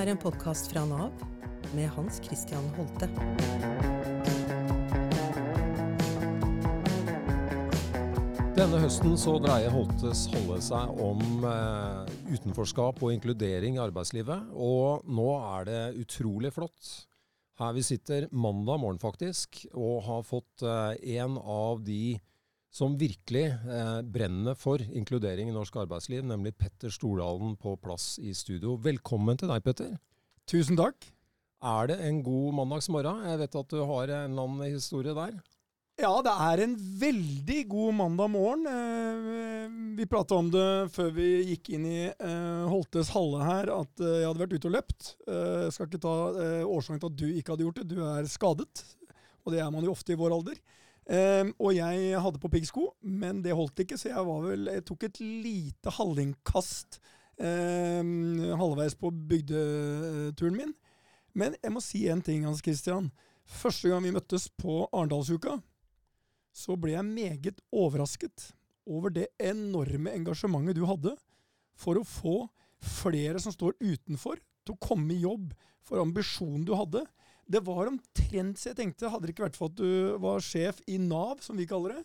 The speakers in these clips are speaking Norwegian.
er en podkast fra Nav med Hans Christian Holte. Denne høsten så dreier Holtes holde seg om eh, utenforskap og inkludering i arbeidslivet. Og nå er det utrolig flott. Her vi sitter mandag morgen faktisk, og har fått eh, en av de som virkelig eh, brenner for inkludering i norsk arbeidsliv, nemlig Petter Stordalen på plass i studio. Velkommen til deg, Petter. Tusen takk. Er det en god mandagsmorgen? Jeg vet at du har en eller annen historie der. Ja, det er en veldig god mandag morgen. Eh, vi prata om det før vi gikk inn i eh, Holtes halle her, at eh, jeg hadde vært ute og løpt. Jeg skal ikke ta årsaken til at du ikke hadde gjort det. Du er skadet, og det er man jo ofte i vår alder. Og jeg hadde på piggsko, men det holdt ikke, så jeg, vel, jeg tok et lite halvinnkast halvveis på bygdeturen min. Men jeg må si en ting, Hans Christian. Første gang vi møttes på Arendalsuka, så ble jeg meget overrasket over det enorme engasjementet du hadde for å få flere som står utenfor, til å komme i jobb, for ambisjonen du hadde. Det var omtrent så jeg tenkte, hadde det ikke vært for at du var sjef i Nav, som vi kaller det,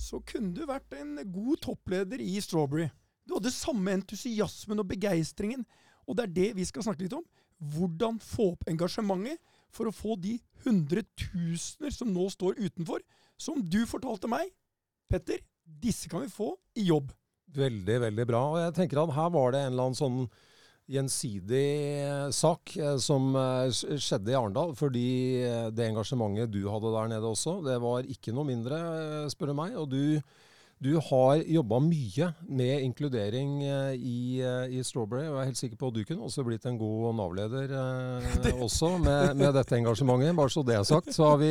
så kunne du vært en god toppleder i Strawberry. Du hadde samme entusiasmen og begeistringen, og det er det vi skal snakke litt om. Hvordan få opp engasjementet for å få de hundretusener som nå står utenfor, som du fortalte meg. Petter, disse kan vi få i jobb. Veldig, veldig bra. Og jeg tenker at her var det en eller annen sånn gjensidig eh, sak eh, som eh, skjedde i Arendal. Fordi det engasjementet du hadde der nede også, det var ikke noe mindre, spør du meg. Og du du har jobba mye med inkludering i, i, Strawberry, og jeg er helt sikker på at du kunne også blitt en god Nav-leder eh, også med, med, dette engasjementet. Bare så det er sagt, så har vi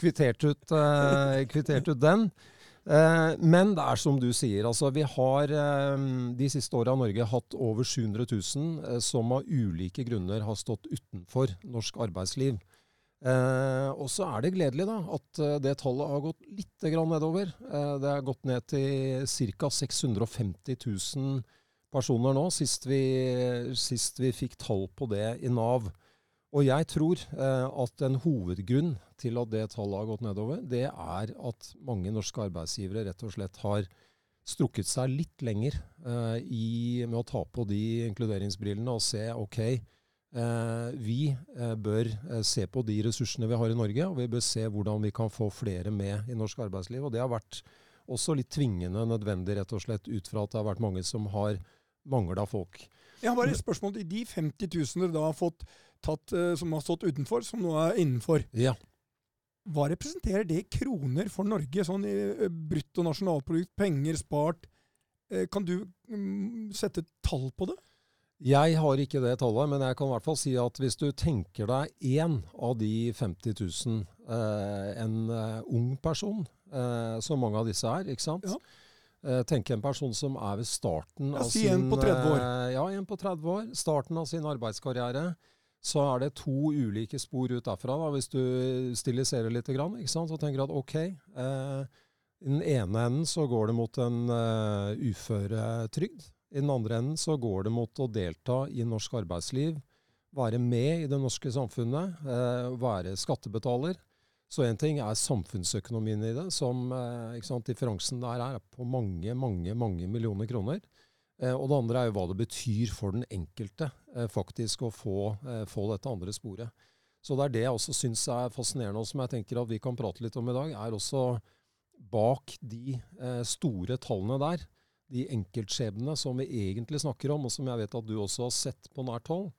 kvittert ut, eh, kvittert ut den. Eh, men det er som du sier, altså vi har eh, de siste åra i Norge hatt over 700 000 som av ulike grunner har stått utenfor norsk arbeidsliv. Eh, og så er det gledelig da, at eh, det tallet har gått litt nedover. Eh, det er gått ned til ca. 650 000 personer nå, sist vi, sist vi, fikk tall på det i Nav. Og jeg tror eh, at en hovedgrunn til at det tallet har gått nedover, det er at mange norske arbeidsgivere rett og slett har strukket seg litt lenger eh, i, med å ta på de inkluderingsbrillene og se ok, Eh, vi eh, bør eh, se på de ressursene vi har i Norge, og vi bør se hvordan vi kan få flere med i norsk arbeidsliv. Og det har vært også litt tvingende nødvendig, rett og slett, ut fra at det har vært mange som har mangla folk. Jeg har bare et spørsmål de 50 000 dere da har fått tatt, som har stått utenfor, som nå er innenfor. Ja. Hva representerer det i kroner for Norge, sånn i brutto nasjonalprodukt, penger spart? Kan du mm, sette tall på det? Jeg har ikke det tallet, men jeg kan i hvert fall si at hvis du tenker deg én av de 50 000, eh, en ung person, eh, som mange av disse er, ikke sant? Ja. Eh, tenke en person som er ved starten ja, av si sin en på 30 år. Eh, ja, en på 30 år. Starten av sin arbeidskarriere. Så er det to ulike spor ut derfra, da, hvis du stiliserer litt. Grann? Og tenker at ok, eh, i den ene enden så går det mot en uh, uføretrygd. I den andre enden så går det mot å delta i norsk arbeidsliv, være med i det norske samfunnet, eh, være skattebetaler. Så én ting er samfunnsøkonomien i det, som eh, sant, differansen der er på mange, mange, mange millioner kroner. Eh, og det andre er jo hva det betyr for den enkelte eh, faktisk å få, eh, få, dette andre sporet. Så det er det jeg også syns er fascinerende, og som jeg tenker at vi kan prate litt om i dag, er også bak de store tallene der de enkeltskjebnene som vi egentlig snakker om, og som jeg vet at du også har sett på nært hold.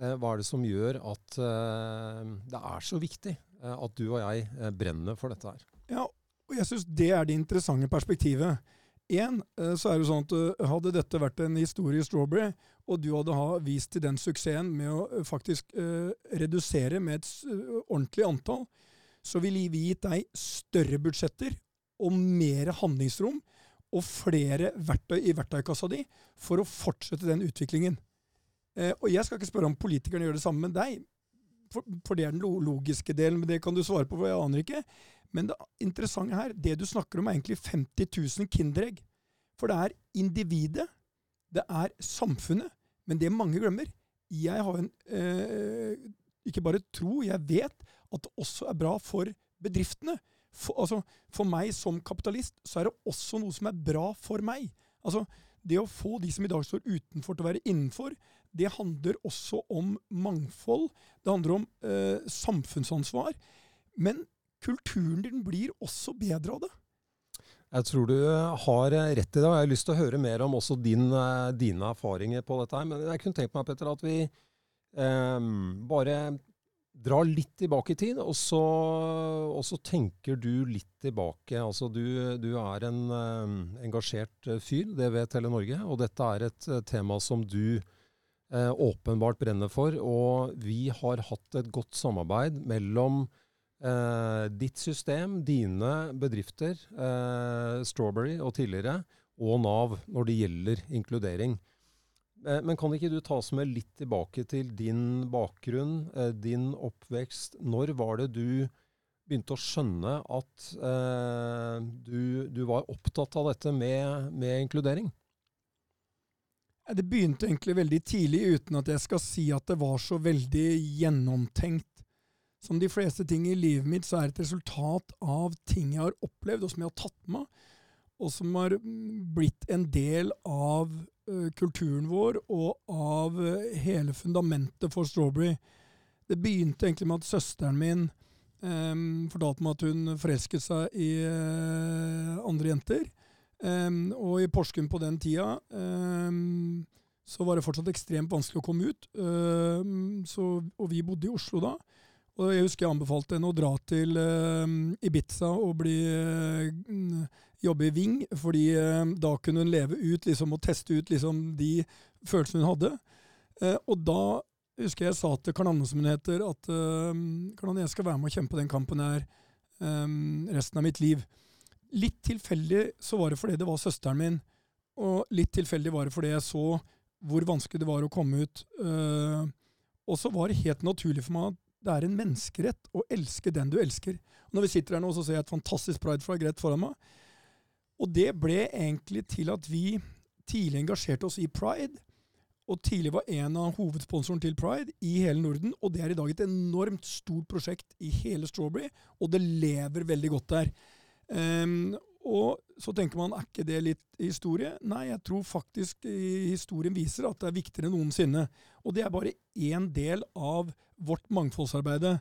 Hva er det som gjør at det er så viktig at du og jeg brenner for dette her? Ja, og jeg syns det er det interessante perspektivet. En, eh, så er det sånn at eh, Hadde dette vært en historie Strawberry, og du hadde ha vist til den suksessen med å faktisk redusere med et ordentlig antall, så ville vi gitt deg større budsjetter og mer handlingsrom og flere verktøy i verktøykassa di for å fortsette den utviklingen. Uh, og jeg skal ikke spørre om politikerne gjør det samme med deg, for, for, det er den logiske delen, men det kan du svare på, for jeg aner ikke. Men det interessante her, det du snakker om, er egentlig 50 000 kinderegg. For det er individet, det er samfunnet, men det mange glemmer, jeg har en eh, Ikke bare tro, jeg vet at det også er bra for bedriftene. For, altså, for meg som kapitalist så er det også noe som er bra for meg. Altså, det å få de som i dag står utenfor til å være innenfor, det handler også om mangfold. Det handler om eh, samfunnsansvar. Men kulturen din blir også bedre av det. Jeg tror du har rett i det, og jeg har lyst til å høre mer om også din, eh, dine erfaringer på dette. her. Men jeg kunne tenkt meg, Petter, at vi eh, bare drar litt tilbake i tid, og så, og så tenker du litt tilbake. Altså, du, du er en eh, engasjert fyr, det vet hele Norge, og dette er et eh, tema som du eh, åpenbart brenner for. Og vi har hatt et godt samarbeid mellom eh, ditt system, dine bedrifter, eh, Strawberry og tidligere, og Nav når det gjelder inkludering. Eh, men kan ikke du ta oss med litt tilbake til din bakgrunn, din oppvekst. Når var det du begynte å skjønne at du, du, var opptatt av dette med, med inkludering? Det begynte egentlig veldig tidlig, uten at jeg skal si at det var så veldig gjennomtenkt som de fleste ting i livet mitt, så er et resultat av ting jeg har opplevd, og som jeg har tatt med og som har blitt en del av uh, kulturen vår og av uh, hele fundamentet for Strawberry. Det begynte egentlig med at søsteren min um, fortalte meg at hun forelsket seg i uh, andre jenter. Um, og i Porsgrunn på den tida um, så var det fortsatt ekstremt vanskelig å komme ut. Så, og vi bodde i Oslo da. Og jeg husker jeg anbefalte henne å dra til uh, Ibiza og bli, uh, jobbe i Ving, fordi uh, da kunne hun leve ut liksom, og teste ut liksom, de følelsene hun hadde. og da husker jeg sa til Karl Anne, som hun heter, at Karl Anne, jeg skal være med og kjempe den kampen her resten av mitt liv. Litt tilfeldig så var det fordi det var søsteren min, og litt tilfeldig var det fordi jeg så hvor vanskelig det var å komme ut. og så var det helt naturlig for meg at det er en menneskerett å elske den du elsker. Og når vi sitter her nå, så ser jeg et fantastisk prideflagg rett foran meg. Og det ble egentlig til at vi tidlig engasjerte oss i pride. Og tidlig var en av hovedsponsorene til pride i hele Norden. Og det er i dag et enormt stort prosjekt i hele Strawberry, og det lever veldig godt der. Um, og så tenker man, er ikke det litt historie? Nei, jeg tror faktisk historien viser at det er viktigere enn noensinne. Og det er bare én del av vårt mangfoldsarbeide.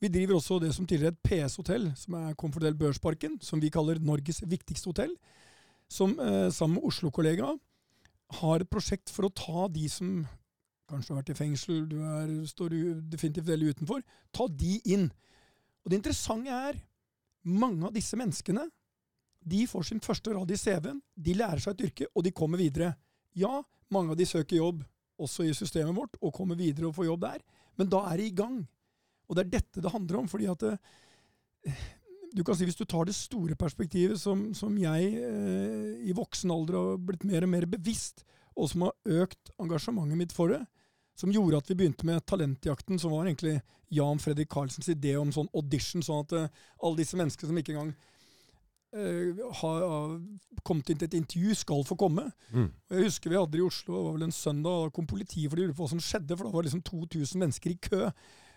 Vi driver også det som tidligere het PS Hotell, som er Komfortell Børsparken, som vi kaller Norges viktigste hotell. Som eh, sammen med Oslo-kollega har et prosjekt for å ta de som kanskje har vært i fengsel, du er, står definitivt veldig utenfor, ta de inn. Og det interessante er, mange av disse menneskene de får sin første rad i CV-en, de lærer seg et yrke, og de kommer videre. Ja, mange av de søker jobb også i systemet vårt, og kommer videre og får jobb der. Men da er de i gang. Og det er dette det handler om. fordi at det, eh, du kan si Hvis du tar det store perspektivet, som, som jeg eh, i voksen alder har blitt mer og mer bevisst, og som har økt engasjementet mitt for det, som gjorde at vi begynte med Talentjakten, som var egentlig Jan Fredrik Karlsens idé om sånn audition, sånn at uh, alle disse menneskene som ikke engang har uh, kommet inn til et intervju, skal få komme. Mm. Jeg husker vi hadde det i Oslo, det var vel en søndag, da kom politiet for de lurte på hva som skjedde, for da var liksom 2000 mennesker i kø.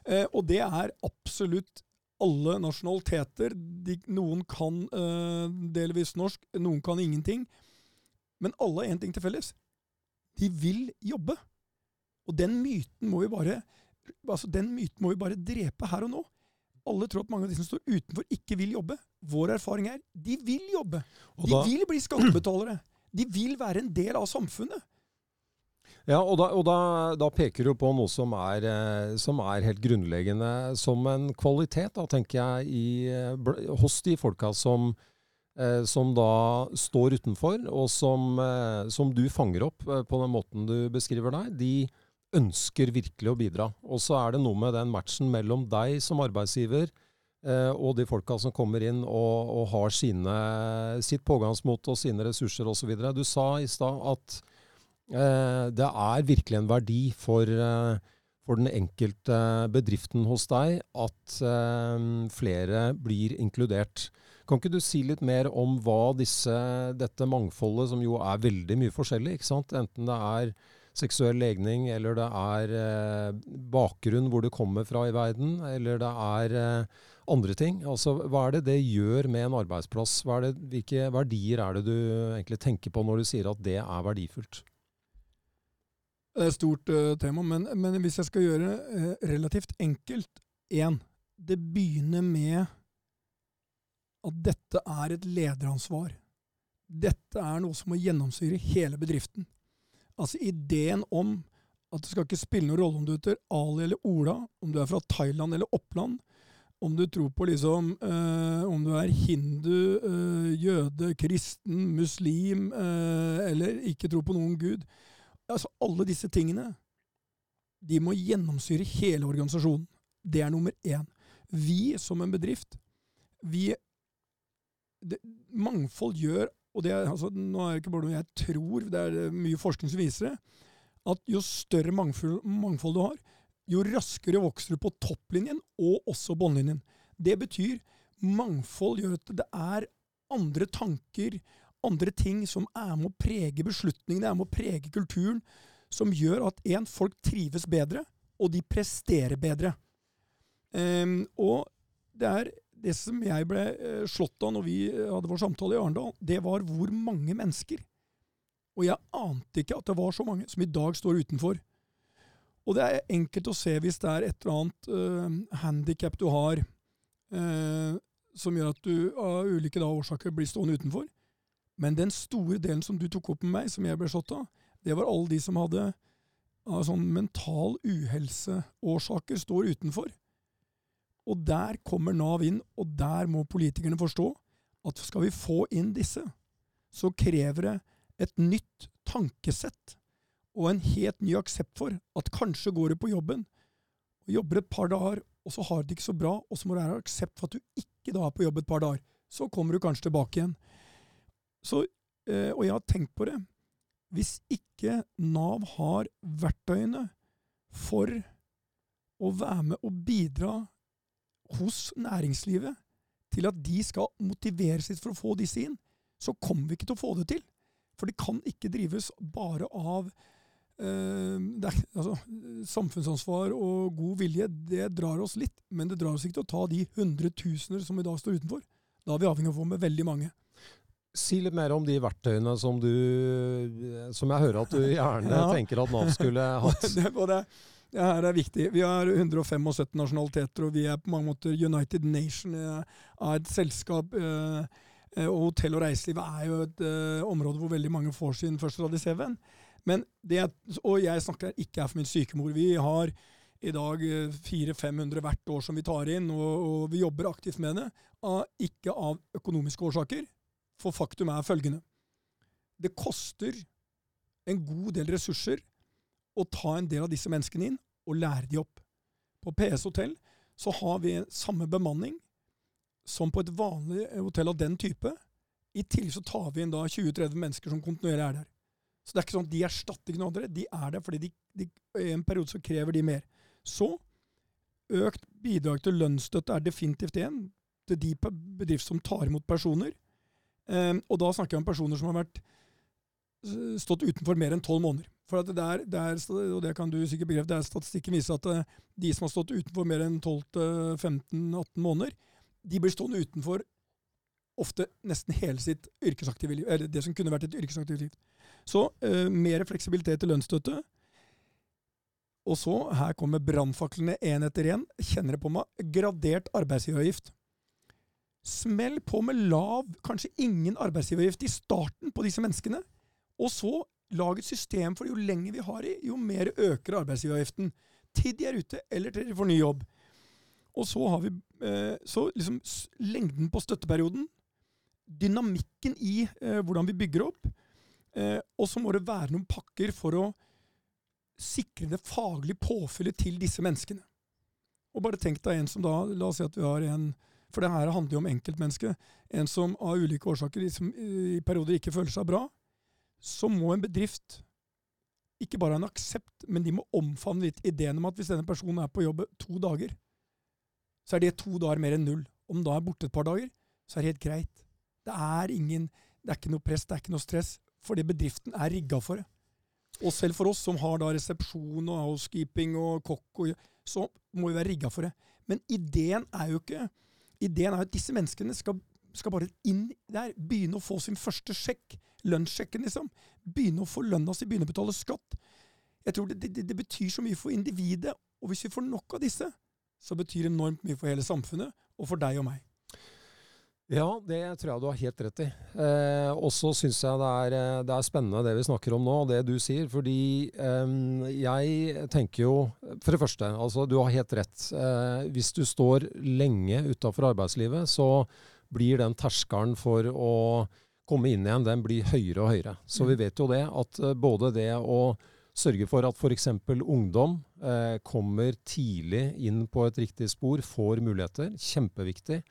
Uh, og det er absolutt alle nasjonaliteter. De, noen kan delvis norsk, noen kan ingenting. Men alle har én ting til felles. De vil jobbe. Og den myten må vi bare altså den myten må vi bare drepe her og nå. Alle tror at mange av de som står utenfor, ikke vil jobbe. Vår erfaring er de vil jobbe. De da, vil bli skattebetalere. De vil være en del av samfunnet. Ja, og, da, og da, da, peker du på noe som er, eh, som er, helt grunnleggende som en kvalitet, da, tenker jeg, i, hos de folka som, eh, som da står utenfor, og som, eh, som, du fanger opp på den måten du beskriver deg. De, ønsker virkelig å bidra. Og så er det noe med den matchen mellom deg som arbeidsgiver eh, og de folka som kommer inn og, og har sine, sitt pågangsmot og sine ressurser osv. Du sa i stad at eh, det er virkelig en verdi for, eh, for, den enkelte bedriften hos deg at eh, flere blir inkludert. Kan ikke du si litt mer om hva disse, dette mangfoldet, som jo er veldig mye forskjellig, enten det er seksuell legning, eller det er eh, bakgrunn hvor du kommer fra i verden, eller det er eh, andre ting. Altså, hva er det det gjør med en arbeidsplass? Er det, hvilke verdier er det du egentlig tenker på når du sier at det er verdifullt? Det er et stort uh, tema, men, men, hvis jeg skal gjøre relativt enkelt Én, det begynner med at dette er et lederansvar. Dette er noe som må gjennomsyre hele bedriften. Altså ideen om at det skal ikke spille noen rolle om du heter Ali eller Ola, om du er fra Thailand eller Oppland, om du tror på liksom øh, Om du er hindu, øh, jøde, kristen, muslim øh, eller ikke tror på noen gud. Altså Alle disse tingene de må gjennomsyre hele organisasjonen. Det er nummer én. Vi som en bedrift, vi det, Mangfold gjør og det er, altså, Nå er det ikke bare noe jeg tror, det er mye forskning som viser det, at jo større mangfold, mangfold du har, jo raskere vokser du på topplinjen og også båndlinjen. Det betyr mangfold gjør at det er andre tanker, andre ting som er med å prege beslutningene, er med å prege kulturen, som gjør at en, folk trives bedre, og de presterer bedre. Um, og det er det som jeg ble uh, slått av når vi eh, hadde vår samtale i Arendal, det var hvor mange mennesker. Og jeg ante ikke at det var så mange som i dag står utenfor. Og det er enkelt å se hvis det er et eller annet uh, handikap du har uh, som gjør at du av ulike da, årsaker blir stående utenfor. Men den store delen som du tok opp med meg, som jeg ble slått av, det var alle de som hadde av sånn mental uhelseårsaker står utenfor. Og der kommer Nav inn, og der må politikerne forstå at skal vi få inn disse, så krever det et nytt tankesett og en helt ny aksept for at kanskje går du på jobben og jobber et par dager, og så har du det ikke så bra, og så må du ha aksept for at du ikke da er på jobb et par dager. Så kommer du kanskje tilbake igjen. Så, eh, og jeg har tenkt på det. Hvis ikke Nav har verktøyene for å være med og bidra hos næringslivet til at de skal motivere sitt for å få disse inn, så kommer vi ikke til å få det til. For det kan ikke drives bare av eh, er, altså, Samfunnsansvar og god vilje, det drar oss litt, men det drar oss ikke til å ta de hundretusener som i dag står utenfor. Da er vi avhengig av å få med veldig mange. Si litt mer om de verktøyene som du Som jeg hører at du gjerne ja. tenker at Nav skulle hatt. det, det, det her er viktig. Vi har 175 nasjonaliteter, og vi er på mange måter United Nation av et selskap. Eh, eh, og hotell og reiseliv er jo et uh, område hvor veldig mange får sin første rad i CV-en. Men det, og jeg snakker ikke her for min sykemor. Vi har i dag 400-500 hvert år som vi tar inn, og, og, vi jobber aktivt med det. Av, ikke av økonomiske årsaker, for faktum er følgende. Det koster en god del ressurser å ta en del av disse menneskene inn og lære de opp. På PS hotell så har vi samme bemanning som på et vanlig hotell av den type. I tillegg så tar vi inn da 20-30 mennesker som kontinuerlig er der. Så det er ikke sånn at de erstatter ikke noen andre. De er der fordi de, i en periode så krever de mer. Så økt bidrag til lønnsstøtte er definitivt en til de bedrifter som tar imot personer. Eh, og da snakker jeg om personer som har vært stått utenfor mer enn tolv måneder. For det er, det og det kan du sikkert begrepet, det er statistikken viser at eh, de som har stått utenfor mer enn 12-15-18 måneder, de blir stående utenfor ofte nesten hele sitt yrkesaktive liv, eller det som kunne vært et yrkesaktivt liv. Så eh, mer fleksibilitet til lønnsstøtte. Og så, her kommer brannfaklene én etter én. Kjenner det på meg. Gradert arbeidsgiveravgift. Smell på med lav, kanskje ingen arbeidsgiveravgift i starten på disse menneskene. Og så lag et system for jo lenger vi har i, jo mer øker arbeidsgiveravgiften. Til de er ute, eller til de får ny jobb. Og så har vi eh, så liksom lengden på støtteperioden, dynamikken i eh, hvordan vi bygger opp, eh, og så må det være noen pakker for å sikre det faglige påfyllet til disse menneskene. Og bare tenk deg en som da La oss si at vi har en For det her handler jo om enkeltmennesket. En som av ulike årsaker liksom, i perioder ikke føler seg bra så må en bedrift ikke bare ha en aksept, men de må omfavne litt ideen om at hvis denne personen er på jobb to dager, så er det to dager mer enn null. Om da er borte et par dager, så er det helt greit. Det er, ingen, det er ikke noe press, det er ikke noe stress, fordi bedriften er rigga for det. Og selv for oss som har da resepsjon og housekeeping og kokk, og, så må vi være rigga for det. Men ideen er jo ikke Ideen er at disse menneskene skal, skal bare inn der, begynne å få sin første sjekk. Lønnssjekken, liksom. Begynne å få lønna si, begynne å betale skatt. Jeg tror det, det, det betyr så mye for individet. Og hvis vi får nok av disse, så betyr det enormt mye for hele samfunnet, og for deg og meg. Ja, det tror jeg du har helt rett i. Eh, og så syns jeg det er, eh, det er, spennende det vi snakker om nå, det du sier. Fordi eh, jeg tenker jo For det første, altså du har helt rett. Eh, hvis du står lenge utafor arbeidslivet, så blir den terskelen for å komme inn igjen, den blir høyere og høyere. Så vi mm. vet jo det, at eh, både det å sørge for at f.eks. ungdom eh, kommer tidlig inn på et riktig spor, får muligheter, kjempeviktig.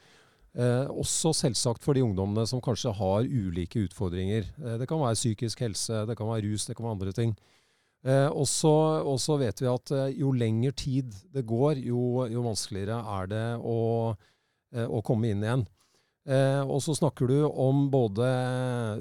Eh, også selvsagt for de ungdommene som kanskje har ulike utfordringer. Eh, det kan være psykisk helse, det kan være rus, det kan være andre ting. Eh, og så vet vi at eh, jo lengre tid det går, jo, jo vanskeligere er det å, å komme inn igjen. Eh, og så snakker du om både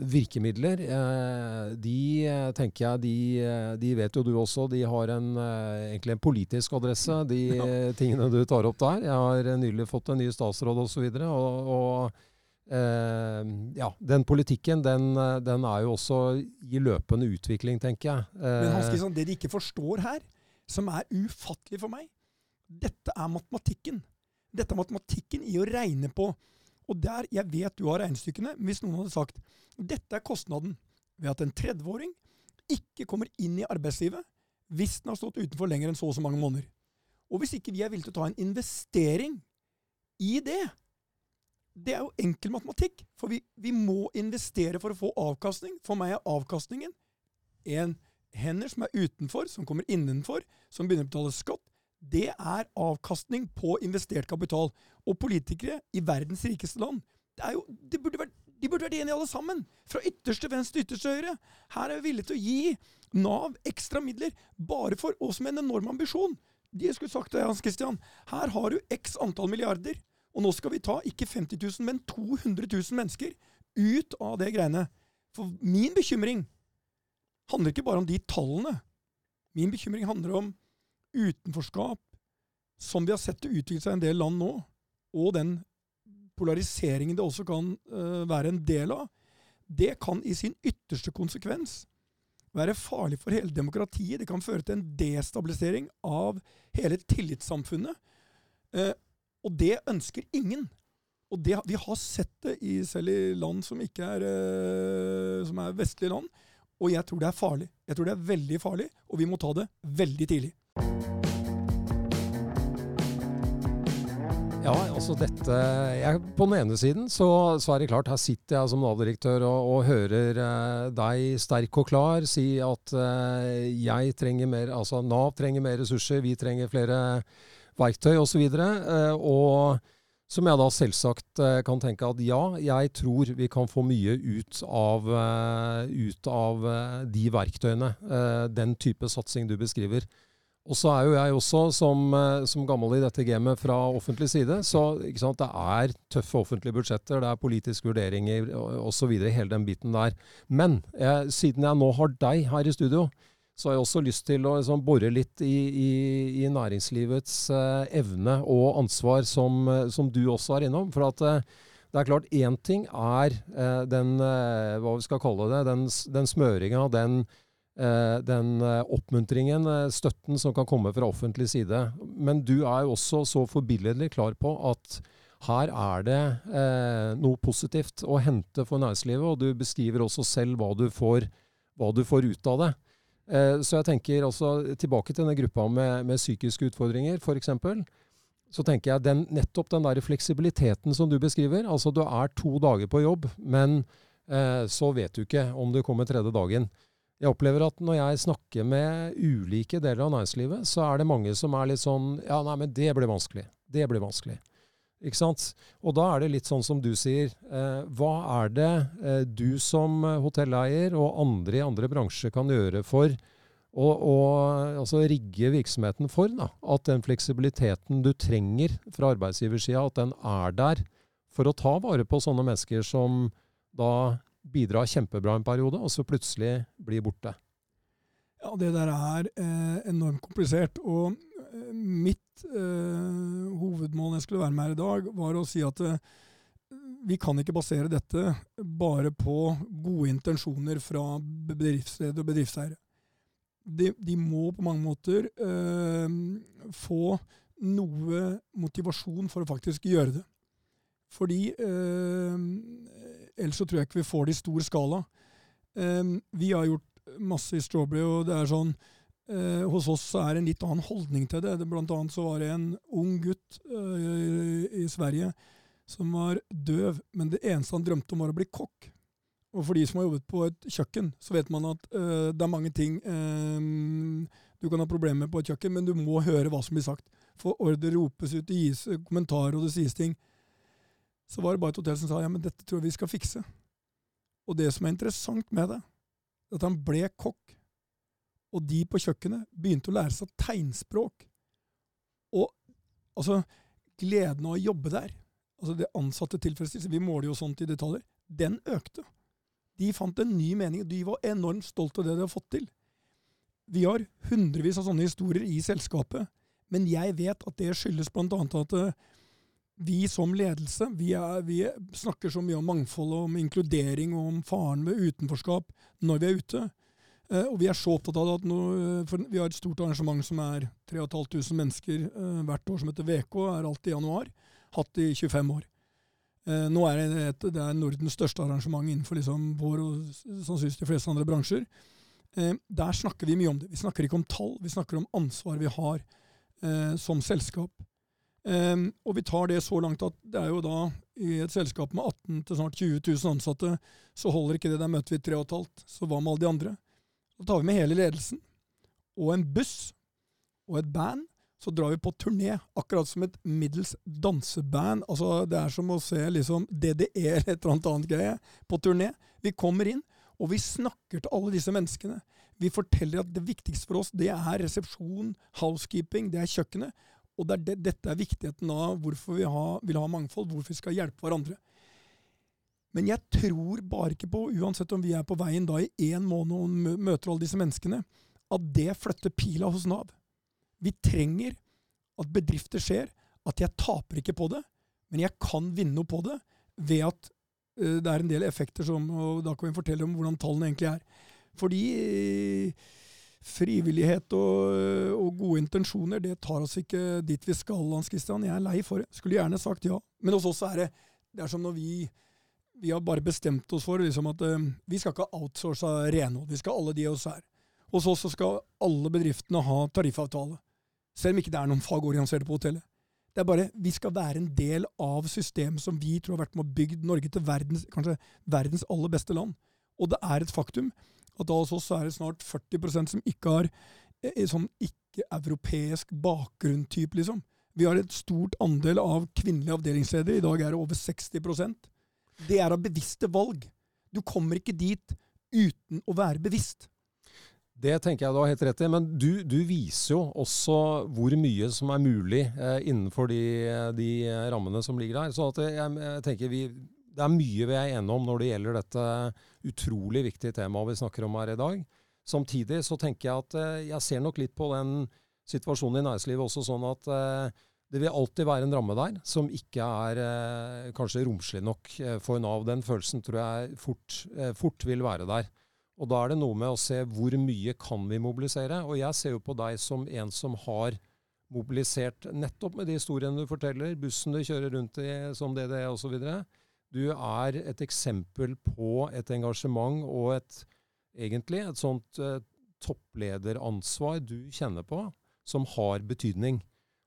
virkemidler. Eh, de eh, tenker jeg, de, eh, de, vet jo du også, de har en, eh, egentlig en politisk adresse, de ja. tingene du tar opp der. Jeg har nylig fått en ny statsråd osv. Og, så og, og eh, ja, den politikken den, den, er jo også i løpende utvikling, tenker jeg. Men Hans Kristian, det de ikke forstår her, som er ufattelig for meg, dette er matematikken. Dette er matematikken i å regne på og der, Jeg vet du har regnestykkene, hvis noen hadde sagt dette er kostnaden ved at en 30-åring ikke kommer inn i arbeidslivet hvis den har stått utenfor lenger enn så og så mange måneder. Og hvis ikke vi er villige til å ta en investering i det Det er jo enkel matematikk, for vi, vi må investere for å få avkastning. For meg er avkastningen en hender som er utenfor, som kommer innenfor, som begynner å betale skatt, det er avkastning på investert kapital. Og politikere i verdens rikeste land jo, de, burde vært, de burde vært enige alle sammen! Fra ytterste venstre til ytterste høyre. Her er vi villige til å gi Nav ekstra midler bare for oss med en enorm ambisjon. De skulle sagt det, Hans Christian. Her har du x antall milliarder, og nå skal vi ta ikke 50 000, men 200 000 mennesker ut av det greiene. For min bekymring handler ikke bare om de tallene. Min bekymring handler om utenforskap, som vi har sett det utvikle seg i en del land nå, og den polariseringen det også kan uh, være en del av, det kan i sin ytterste konsekvens være farlig for hele demokratiet. Det kan føre til en destabilisering av hele tillitssamfunnet. Uh, og det ønsker ingen. Og det, vi har sett det i, selv i land som ikke er, uh, som er vestlige land. Og jeg tror det er farlig. Jeg tror det er veldig farlig, og vi må ta det veldig tidlig. Ja, altså dette jeg, På den ene siden så, så, er det klart, her sitter jeg som Nav-direktør og, og, hører eh, deg sterk og klar si at eh, jeg trenger mer, altså Nav trenger mer ressurser, vi trenger flere verktøy osv. Og, eh, og som jeg da selvsagt eh, kan tenke at ja, jeg tror vi kan få mye ut av, eh, ut av eh, de verktøyene. Den type satsing du beskriver. Og så er jo jeg også, som, eh, som, gammel i dette gamet fra offentlig side, så sant, det er tøffe offentlige budsjetter, det er politiske vurderinger osv. Hele den biten der. Men jeg, siden jeg nå har deg her i studio, så har jeg også lyst til å liksom, bore litt i, i, i næringslivets eh, evne og ansvar, som, eh, som, du også er innom. For at eh, det er klart, én ting er eh, den, eh, hva vi skal kalle det, den, den smøringa, den den eh, oppmuntringen, eh, støtten som kan komme fra offentlig side. Men du er jo også så forbilledlig klar på at her er det eh, noe positivt å hente for næringslivet, og du beskriver også selv hva du får, hva du får ut av det. Eh, så jeg tenker altså tilbake til denne gruppa med, med psykiske utfordringer, f.eks. Så tenker jeg den, nettopp den der fleksibiliteten som du beskriver. Altså du er to dager på jobb, men eh, så vet du ikke om du kommer tredje dagen. Jeg opplever at når jeg snakker med ulike deler av næringslivet, så er det mange som er litt sånn Ja, nei, men det blir vanskelig. Det blir vanskelig. Ikke sant? Og da er det litt sånn som du sier. Eh, hva er det eh, du som hotelleier og andre i andre bransjer kan gjøre for å, å altså rigge virksomheten for da, at den fleksibiliteten du trenger fra arbeidsgiversida, at den er der for å ta vare på sånne mennesker som da bidrar kjempebra en periode, og så plutselig blir borte? Ja, det der er eh, enormt komplisert. Og eh, mitt eh, hovedmål jeg skulle være med her i dag, var å si at eh, vi kan ikke basere dette bare på gode intensjoner fra bedriftsledere og bedriftseiere. De, de, må på mange måter eh, få noe motivasjon for å faktisk gjøre det. Fordi eh, ellers så tror jeg ikke vi får det i stor skala. Eh, vi har gjort masse i Strawberry, og det er sånn eh, Hos oss er det en litt annen holdning til det. Blant annet så var det en ung gutt eh, i Sverige som var døv, men det eneste han drømte om, var å bli kokk. Og for de som har jobbet på et kjøkken, så vet man at eh, det er mange ting eh, du kan ha problemer med på et kjøkken, men du må høre hva som blir sagt. For ordre ropes ut, det gis kommentarer, og det sies ting. Så var det bare et hotell som sa ja, men dette tror jeg vi skal fikse. Og det som er interessant med det, er at han ble kokk. Og de på kjøkkenet begynte å lære seg tegnspråk. Og altså, gleden av å jobbe der, altså det ansatte tilfredsstillelse, vi måler jo sånt i detaljer, den økte. De fant en ny mening, og de var enormt stolte av det de har fått til. Vi har hundrevis av sånne historier i selskapet, men jeg vet at det skyldes bl.a. at eh, vi som ledelse vi, er, vi, snakker så mye om mangfold og om inkludering og om faren ved utenforskap når vi er ute. Eh, og vi er så opptatt av det at nå, for vi har et stort arrangement som er 3500 mennesker eh, hvert år, som heter VK, er alltid i januar. Hatt i 25 år. Eh, nå er det, et, det er Nordens største arrangement innenfor liksom vår og sannsynligvis de fleste andre bransjer. Eh, der snakker vi mye om det. Vi snakker ikke om tall, vi snakker om ansvar vi har eh, som selskap. Um, og vi tar det så langt at det er jo da i et selskap med 18 til snart 20 000 ansatte, så holder ikke det. Der møter vi tre og et halvt. Så hva med alle de andre? Da tar vi med hele ledelsen og en buss og et band. Så drar vi på turné, akkurat som et middels danseband. Altså, det er som å se liksom DDE eller et eller annet greie på turné. Vi kommer inn, og vi snakker til alle disse menneskene. Vi forteller at det viktigste for oss, det er resepsjon, housekeeping, det er kjøkkenet. Og det er det, dette er viktigheten av hvorfor vi ha, vil ha mangfold, hvorfor vi skal hjelpe hverandre. Men jeg tror bare ikke på, uansett om vi er på veien da i én måned og møter alle disse menneskene, at det flytter pila hos Nav. Vi trenger at bedrifter ser at jeg taper ikke på det, men jeg kan vinne noe på det ved at uh, det er en del effekter som Og da kan vi fortelle om hvordan tallene egentlig er. Fordi frivillighet og, og, gode intensjoner, det tar oss ikke dit vi skal, Hans Christian. Jeg er lei for det. Skulle gjerne sagt ja. Men hos oss er det det er som når vi vi har bare bestemt oss for liksom, at uh, vi skal ikke outsource renhold. Vi skal alle de oss her. Hos oss skal alle bedriftene ha tariffavtale. Selv om ikke det er noen fagorganiserte på hotellet. Det er bare, Vi skal være en del av systemet som vi tror har vært med å bygge Norge til verdens, kanskje verdens aller beste land. Og det er et faktum at da hos oss er det snart 40% som ikke har eh, sånn ikke-europeisk bakgrunn-type, liksom. Vi har et stort andel av kvinnelige avdelingsledere. I dag er det over 60% Det er av bevisste valg. Du kommer ikke dit uten å være bevisst. Det tenker jeg du har helt rett i. Men du, du viser jo også hvor mye som er mulig eh, innenfor de, de, rammene som ligger der. Så jeg, jeg, tenker vi, det er mye vi er enige om når det gjelder dette utrolig viktig tema vi snakker om her i dag. Samtidig så tenker jeg at eh, jeg ser nok litt på den situasjonen i næringslivet også sånn at eh, det vil alltid være en ramme der som ikke er eh, kanskje romslig nok for Nav. Den følelsen tror jeg fort, fort, vil være der. Og da er det noe med å se hvor mye kan vi mobilisere. Og jeg ser jo på deg som en som har mobilisert nettopp med de historiene du forteller, bussen du kjører rundt i som DDE osv. Du er et eksempel på et engasjement og et, egentlig et sånt eh, topplederansvar du kjenner på, som har betydning.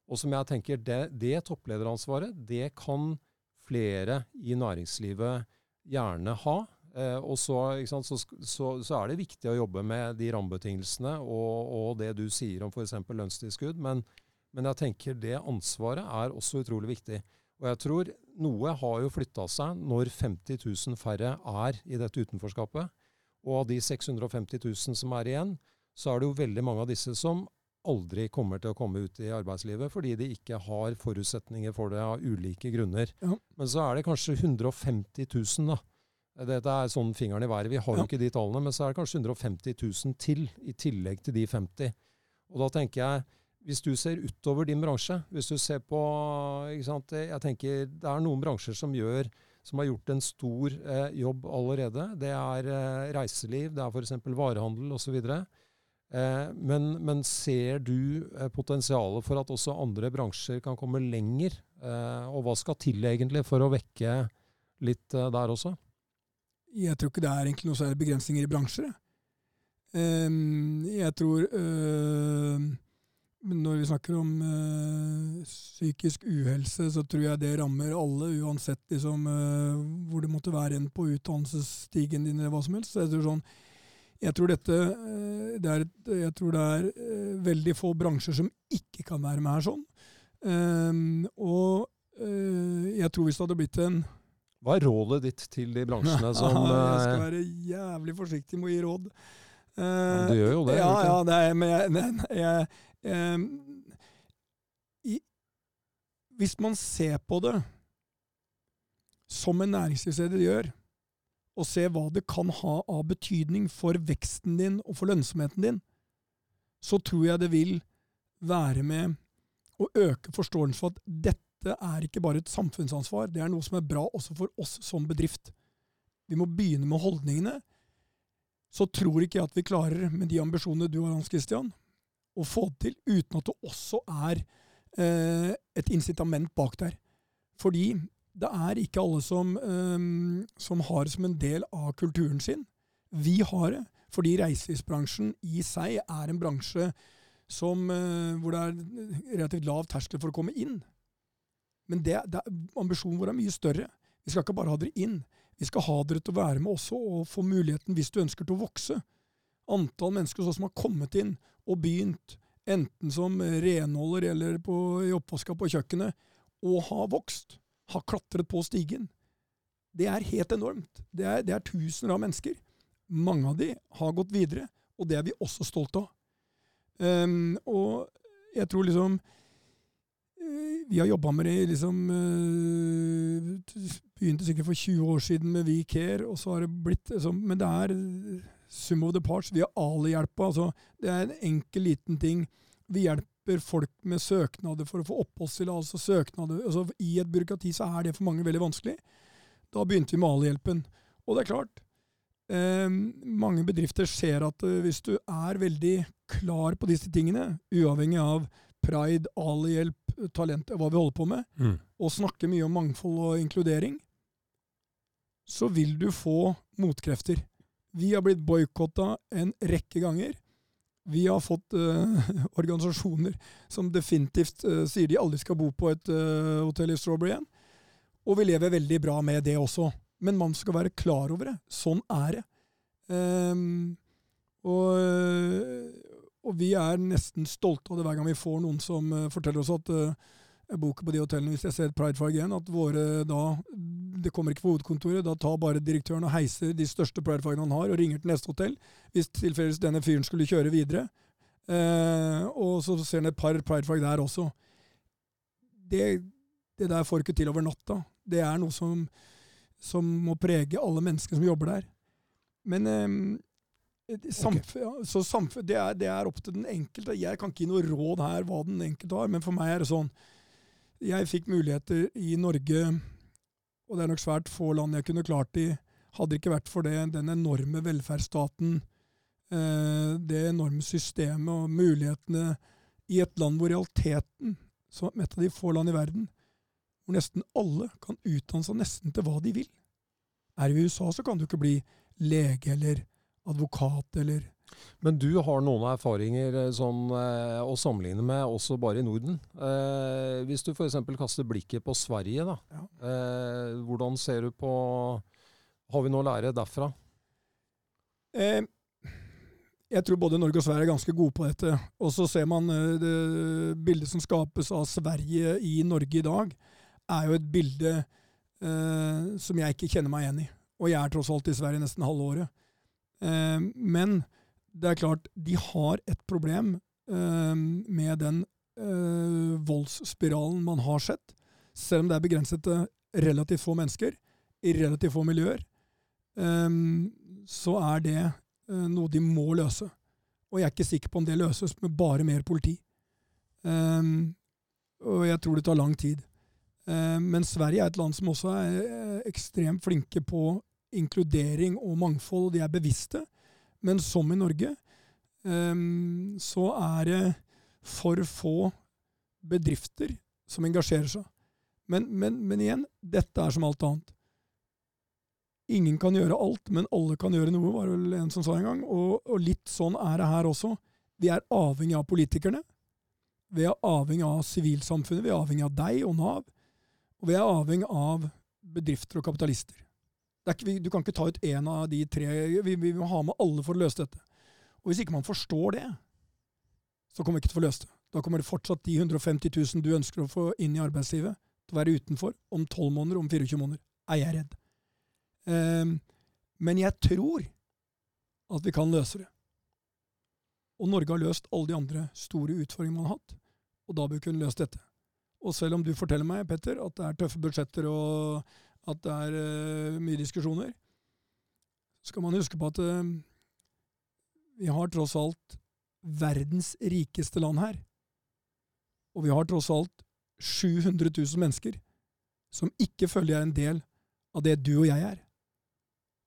Og som jeg tenker, det, det topplederansvaret, det kan flere i næringslivet gjerne ha. Eh, og så, sant, så, så, så, er det viktig å jobbe med de rammebetingelsene og, og det du sier om f.eks. lønnstilskudd. Men, men jeg tenker det ansvaret er også utrolig viktig. Og jeg tror noe har jo flytta seg når 50 000 færre er i dette utenforskapet. Og av de 650 000 som er igjen, så er det jo veldig mange av disse som aldri kommer til å komme ut i arbeidslivet fordi de ikke har forutsetninger for det av ulike grunner. Ja. Men så er det kanskje 150 000 da, Dette er sånn fingeren i været. Vi har jo Ja. ikke de tallene, men så er det kanskje 150 000 til, i tillegg til de 50. Og da tenker jeg, hvis du ser utover din bransje, hvis du ser på sant, Jeg tenker det er noen bransjer som gjør som har gjort en stor eh, jobb allerede. Det er eh, reiseliv, det er f.eks. varehandel osv. Eh, men, men ser du eh, potensialet for at også andre bransjer kan komme lenger? Eh, og hva skal til egentlig for å vekke litt eh, der også? Jeg tror ikke det er egentlig noe særlig begrensninger i bransjer. jeg. Ehm, tror øhm, Når vi snakker om øh, psykisk uhelse, så tror jeg det rammer alle, uansett liksom, øh, hvor det måtte være en på utdannelsesstigen din, eller hva som helst. Jeg tror sånn jeg tror dette øh, det er, jeg tror det er veldig få bransjer som ikke kan være med her sånn. Ehm, og jeg tror hvis det hadde blitt en Hva er rådet ditt til de bransjene som jeg skal være jævlig forsiktig med å gi råd. Eh, Du gjør jo det. ja, ja, er, men jeg, nei, jeg em, i, Hvis man ser på det som en næringslivsleder gjør, og ser hva det kan ha av betydning for veksten din og for lønnsomheten din, så tror jeg det vil være med å øke forståelsen for at dette er ikke bare et samfunnsansvar, det er noe som er bra også for oss som bedrift. Vi må begynne med holdningene. Så tror ikke jeg at vi klarer, med de ambisjonene du har, Hans Christian, å få til uten at det også er eh, et incitament bak der. Fordi det er ikke alle som, eh, som har det som en del av kulturen sin. Vi har det, fordi reiselivsbransjen i seg er en bransje som, eh, hvor det er relativt lav terskel for å komme inn. Men det, det, ambisjonen vår er mye større. Vi skal ikke bare ha dere inn. Vi skal ha dere til å være med også og få muligheten hvis du ønsker til å vokse. Antall mennesker som har kommet inn og begynt, enten som renholder eller på, i oppvaska på kjøkkenet, og har vokst, har klatret på stigen. Det er helt enormt. Det er, det er tusener av mennesker. Mange av de har gått videre, og det er vi også stolte av. Um, og jeg tror liksom eh, Vi har jobba med det liksom eh, Begynte sikkert for 20 år siden med We Care, og så har det blitt liksom, Men det er sum of the parts. Vi har Ali-hjelpa. Altså, det er en enkel, liten ting. Vi hjelper folk med søknader for å få oppholdstillatelse. søknader. Altså, I et byråkrati så er det for mange veldig vanskelig. Da begynte vi med Ali-hjelpen. Og det er klart, eh, mange bedrifter ser at eh, hvis du er veldig klar på disse tingene, uavhengig av pride, Ali-hjelp, talent, hva vi holder på med, Mm. og snakker mye om mangfold og inkludering, så vil du få motkrefter. Vi har blitt boikotta en rekke ganger. Vi har fått uh, organisasjoner som definitivt uh, sier de aldri skal bo på et uh, hotell i Strawberry igjen. Og vi lever veldig bra med det også. Men man skal være klar over det. Sånn er det. Um, og, og vi er nesten stolte av det hver gang vi får noen som forteller oss at eh, jeg på de hotellene hvis jeg ser et prideflagg igjen, at våre da Det kommer ikke på hovedkontoret. Da tar bare direktøren og heiser de største prideflaggene han har, og ringer til neste hotell hvis tilfeldigvis denne fyren skulle kjøre videre. Eh, og så ser han et par prideflagg der også. Det, det der får ikke til over natta. Det er noe som, som må prege alle mennesker som jobber der. Men eh, samf så samf det, er, det er opp til den enkelte. Jeg kan ikke gi noe råd her hva den enkelte har, men for meg er det sånn Jeg fikk muligheter i Norge, og det er nok svært få land jeg kunne klart i, hadde det ikke vært for det, den enorme velferdsstaten, eh, det enorme systemet og mulighetene i et land hvor realiteten, som et av de få land i verden, hvor nesten alle kan utdanne seg nesten til hva de vil. Er du i USA, så kan du ikke bli lege eller advokat eller Men du har noen erfaringer eh, sånn, eh, å sammenligne med også bare i Norden. Eh, hvis du f.eks. kaster blikket på Sverige, da. Ja. Eh, hvordan ser du på Har vi noe å lære derfra? eh, Jeg tror både Norge og Sverige er ganske gode på dette. Og så ser man eh, det bildet som skapes av Sverige i Norge i dag, er jo et bilde eh, som jeg ikke kjenner meg igjen i. Og jeg er tross alt i Sverige nesten halve året. Eh, men det er klart, de har et problem eh, med den eh, voldsspiralen man har sett. Selv om det er begrenset til relativt få mennesker i relativt få miljøer. um, så er det uh, noe de må løse. Og jeg er ikke sikker på om det løses med bare mer politi. Um, og jeg tror det tar lang tid. Uh, men Sverige er et land som også er uh, ekstremt flinke på inkludering og mangfold, og de er bevisste. Men som i Norge, um, så er det for få bedrifter som engasjerer seg. Men, men, men, igjen, dette er som alt annet. Ingen kan gjøre alt, men alle kan gjøre noe, var det vel en som sa en gang. Og, og litt sånn er det her også. Vi er avhengig av politikerne. Vi er avhengig av sivilsamfunnet. Vi er avhengig av deg og Nav. Og vi er avhengig av bedrifter og kapitalister. Ikke, du kan ikke ta ut én av de tre. Vi, vi må ha med alle for å løse dette. Og hvis ikke man forstår det, så kommer vi ikke til å få løst det. Da kommer det fortsatt de 150 000 du ønsker å få inn i arbeidslivet, til å være utenfor om 12 måneder, om 24 måneder. Er jeg redd. Um, men jeg tror at vi kan løse det. Og Norge har løst alle de andre store utfordringene man har hatt, og da bør vi kunne løst dette. Og selv om du forteller meg, Petter, at det er tøffe budsjetter og at det er uh, mye diskusjoner, så skal man huske på at uh, vi har tross alt verdens rikeste land her. Og vi har tross alt 700 000 mennesker som ikke føler jeg er en del av det du og jeg er.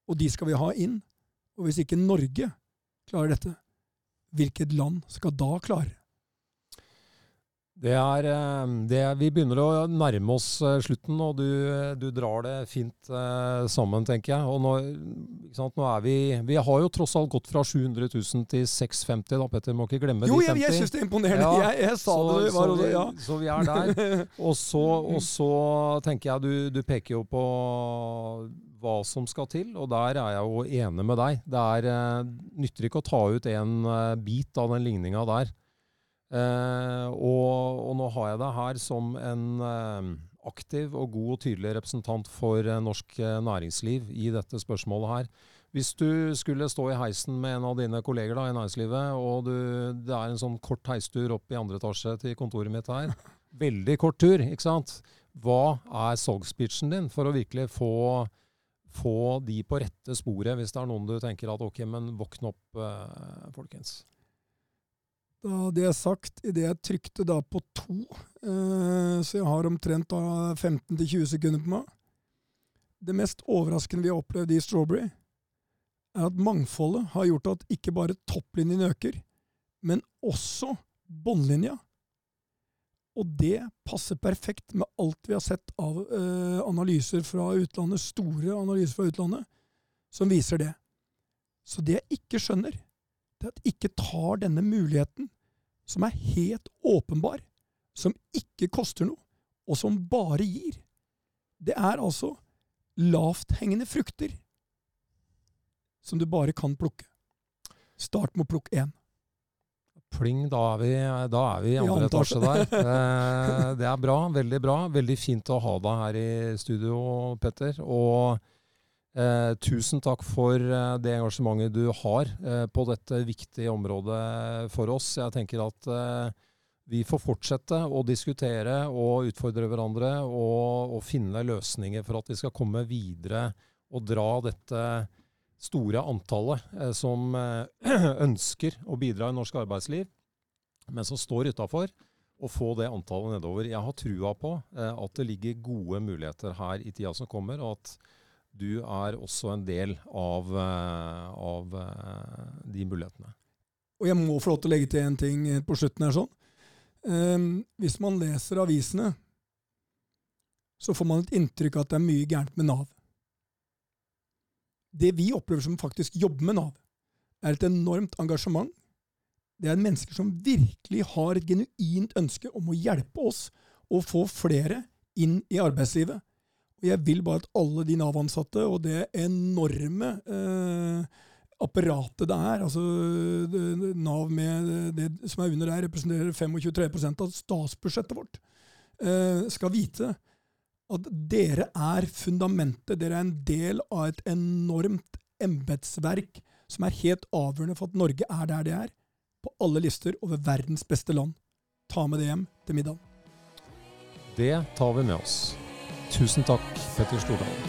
Og de skal vi ha inn. Og hvis ikke Norge klarer dette, hvilket land skal da klare? Det er, eh, det vi begynner å nærme oss eh, slutten, og du, du drar det fint eh, sammen, tenker jeg. Og nå, nå, er vi Vi har jo tross alt gått fra 700 000 til 650, da, Petter. Må ikke glemme jo, de 50. Jo, jeg, jeg syns det er imponerende. Ja, jeg, jeg, sa så, det. Var, så, vi, ja. så vi er der. Og så, og så tenker jeg du, du peker jo på hva som skal til, og der er jeg jo enig med deg. Det er, nytter ikke å ta ut en bit av den ligninga der. Eh, og, og, nå har jeg deg her som en eh, aktiv og god og tydelig representant for eh, norsk næringsliv i dette spørsmålet her. Hvis du skulle stå i heisen med en av dine kolleger da, i næringslivet, og du, det er en sånn kort heistur opp i andre etasje til kontoret mitt her, veldig kort tur, ikke sant? Hva er salgspitchen din for å virkelig få, få de på rette sporet, hvis det er noen du tenker at ok, men våkne opp, folkens? Da det er sagt, idet jeg trykte da på to, eh, så jeg har omtrent da 15-20 sekunder på meg Det mest overraskende vi har opplevd i Strawberry, er at mangfoldet har gjort at ikke bare topplinjen øker, men også båndlinja. Og det passer perfekt med alt vi har sett av eh, analyser fra utlandet, store analyser fra utlandet, som viser det. Så det jeg ikke skjønner, er at ikke tar denne muligheten, som er helt åpenbar, som ikke koster noe, og som bare gir. Det er altså lavthengende frukter som du bare kan plukke. Start med å plukke én. Pling, da er vi, da er vi i andre etasje der. Eh, det er bra. Veldig bra. Veldig fint å ha deg her i studio, Petter. Og Eh, tusen takk for eh, det engasjementet du har eh, på dette viktige området for oss. Jeg tenker at eh, vi får fortsette å diskutere og utfordre hverandre og, og, finne løsninger for at vi skal komme videre og dra dette store antallet eh, som eh, ønsker å bidra i norsk arbeidsliv, men som står utafor, og få det antallet nedover. Jeg har trua på at det ligger gode muligheter her i tida som kommer. og at du er også en del av, eh, av eh, de mulighetene. Og jeg må få lov til å legge til en ting på slutten her sånn. Um, hvis man leser avisene, så får man et inntrykk av at det er mye gærent med Nav. Det vi opplever som faktisk jobber med Nav, er et enormt engasjement. Det er mennesker som virkelig har et genuint ønske om å hjelpe oss å få flere inn i arbeidslivet. Og jeg vil bare at alle de Nav-ansatte og det enorme eh, apparatet det er, altså det, Nav med det som er under der, representerer 25-3 av statsbudsjettet vårt, eh, skal vite at dere er fundamentet. Dere er en del av et enormt embetsverk som er helt avgjørende for at Norge er der det er, på alle lister over verdens beste land. Ta med det hjem til middag. Det tar vi med oss. Tusen takk, Petter Stordalen.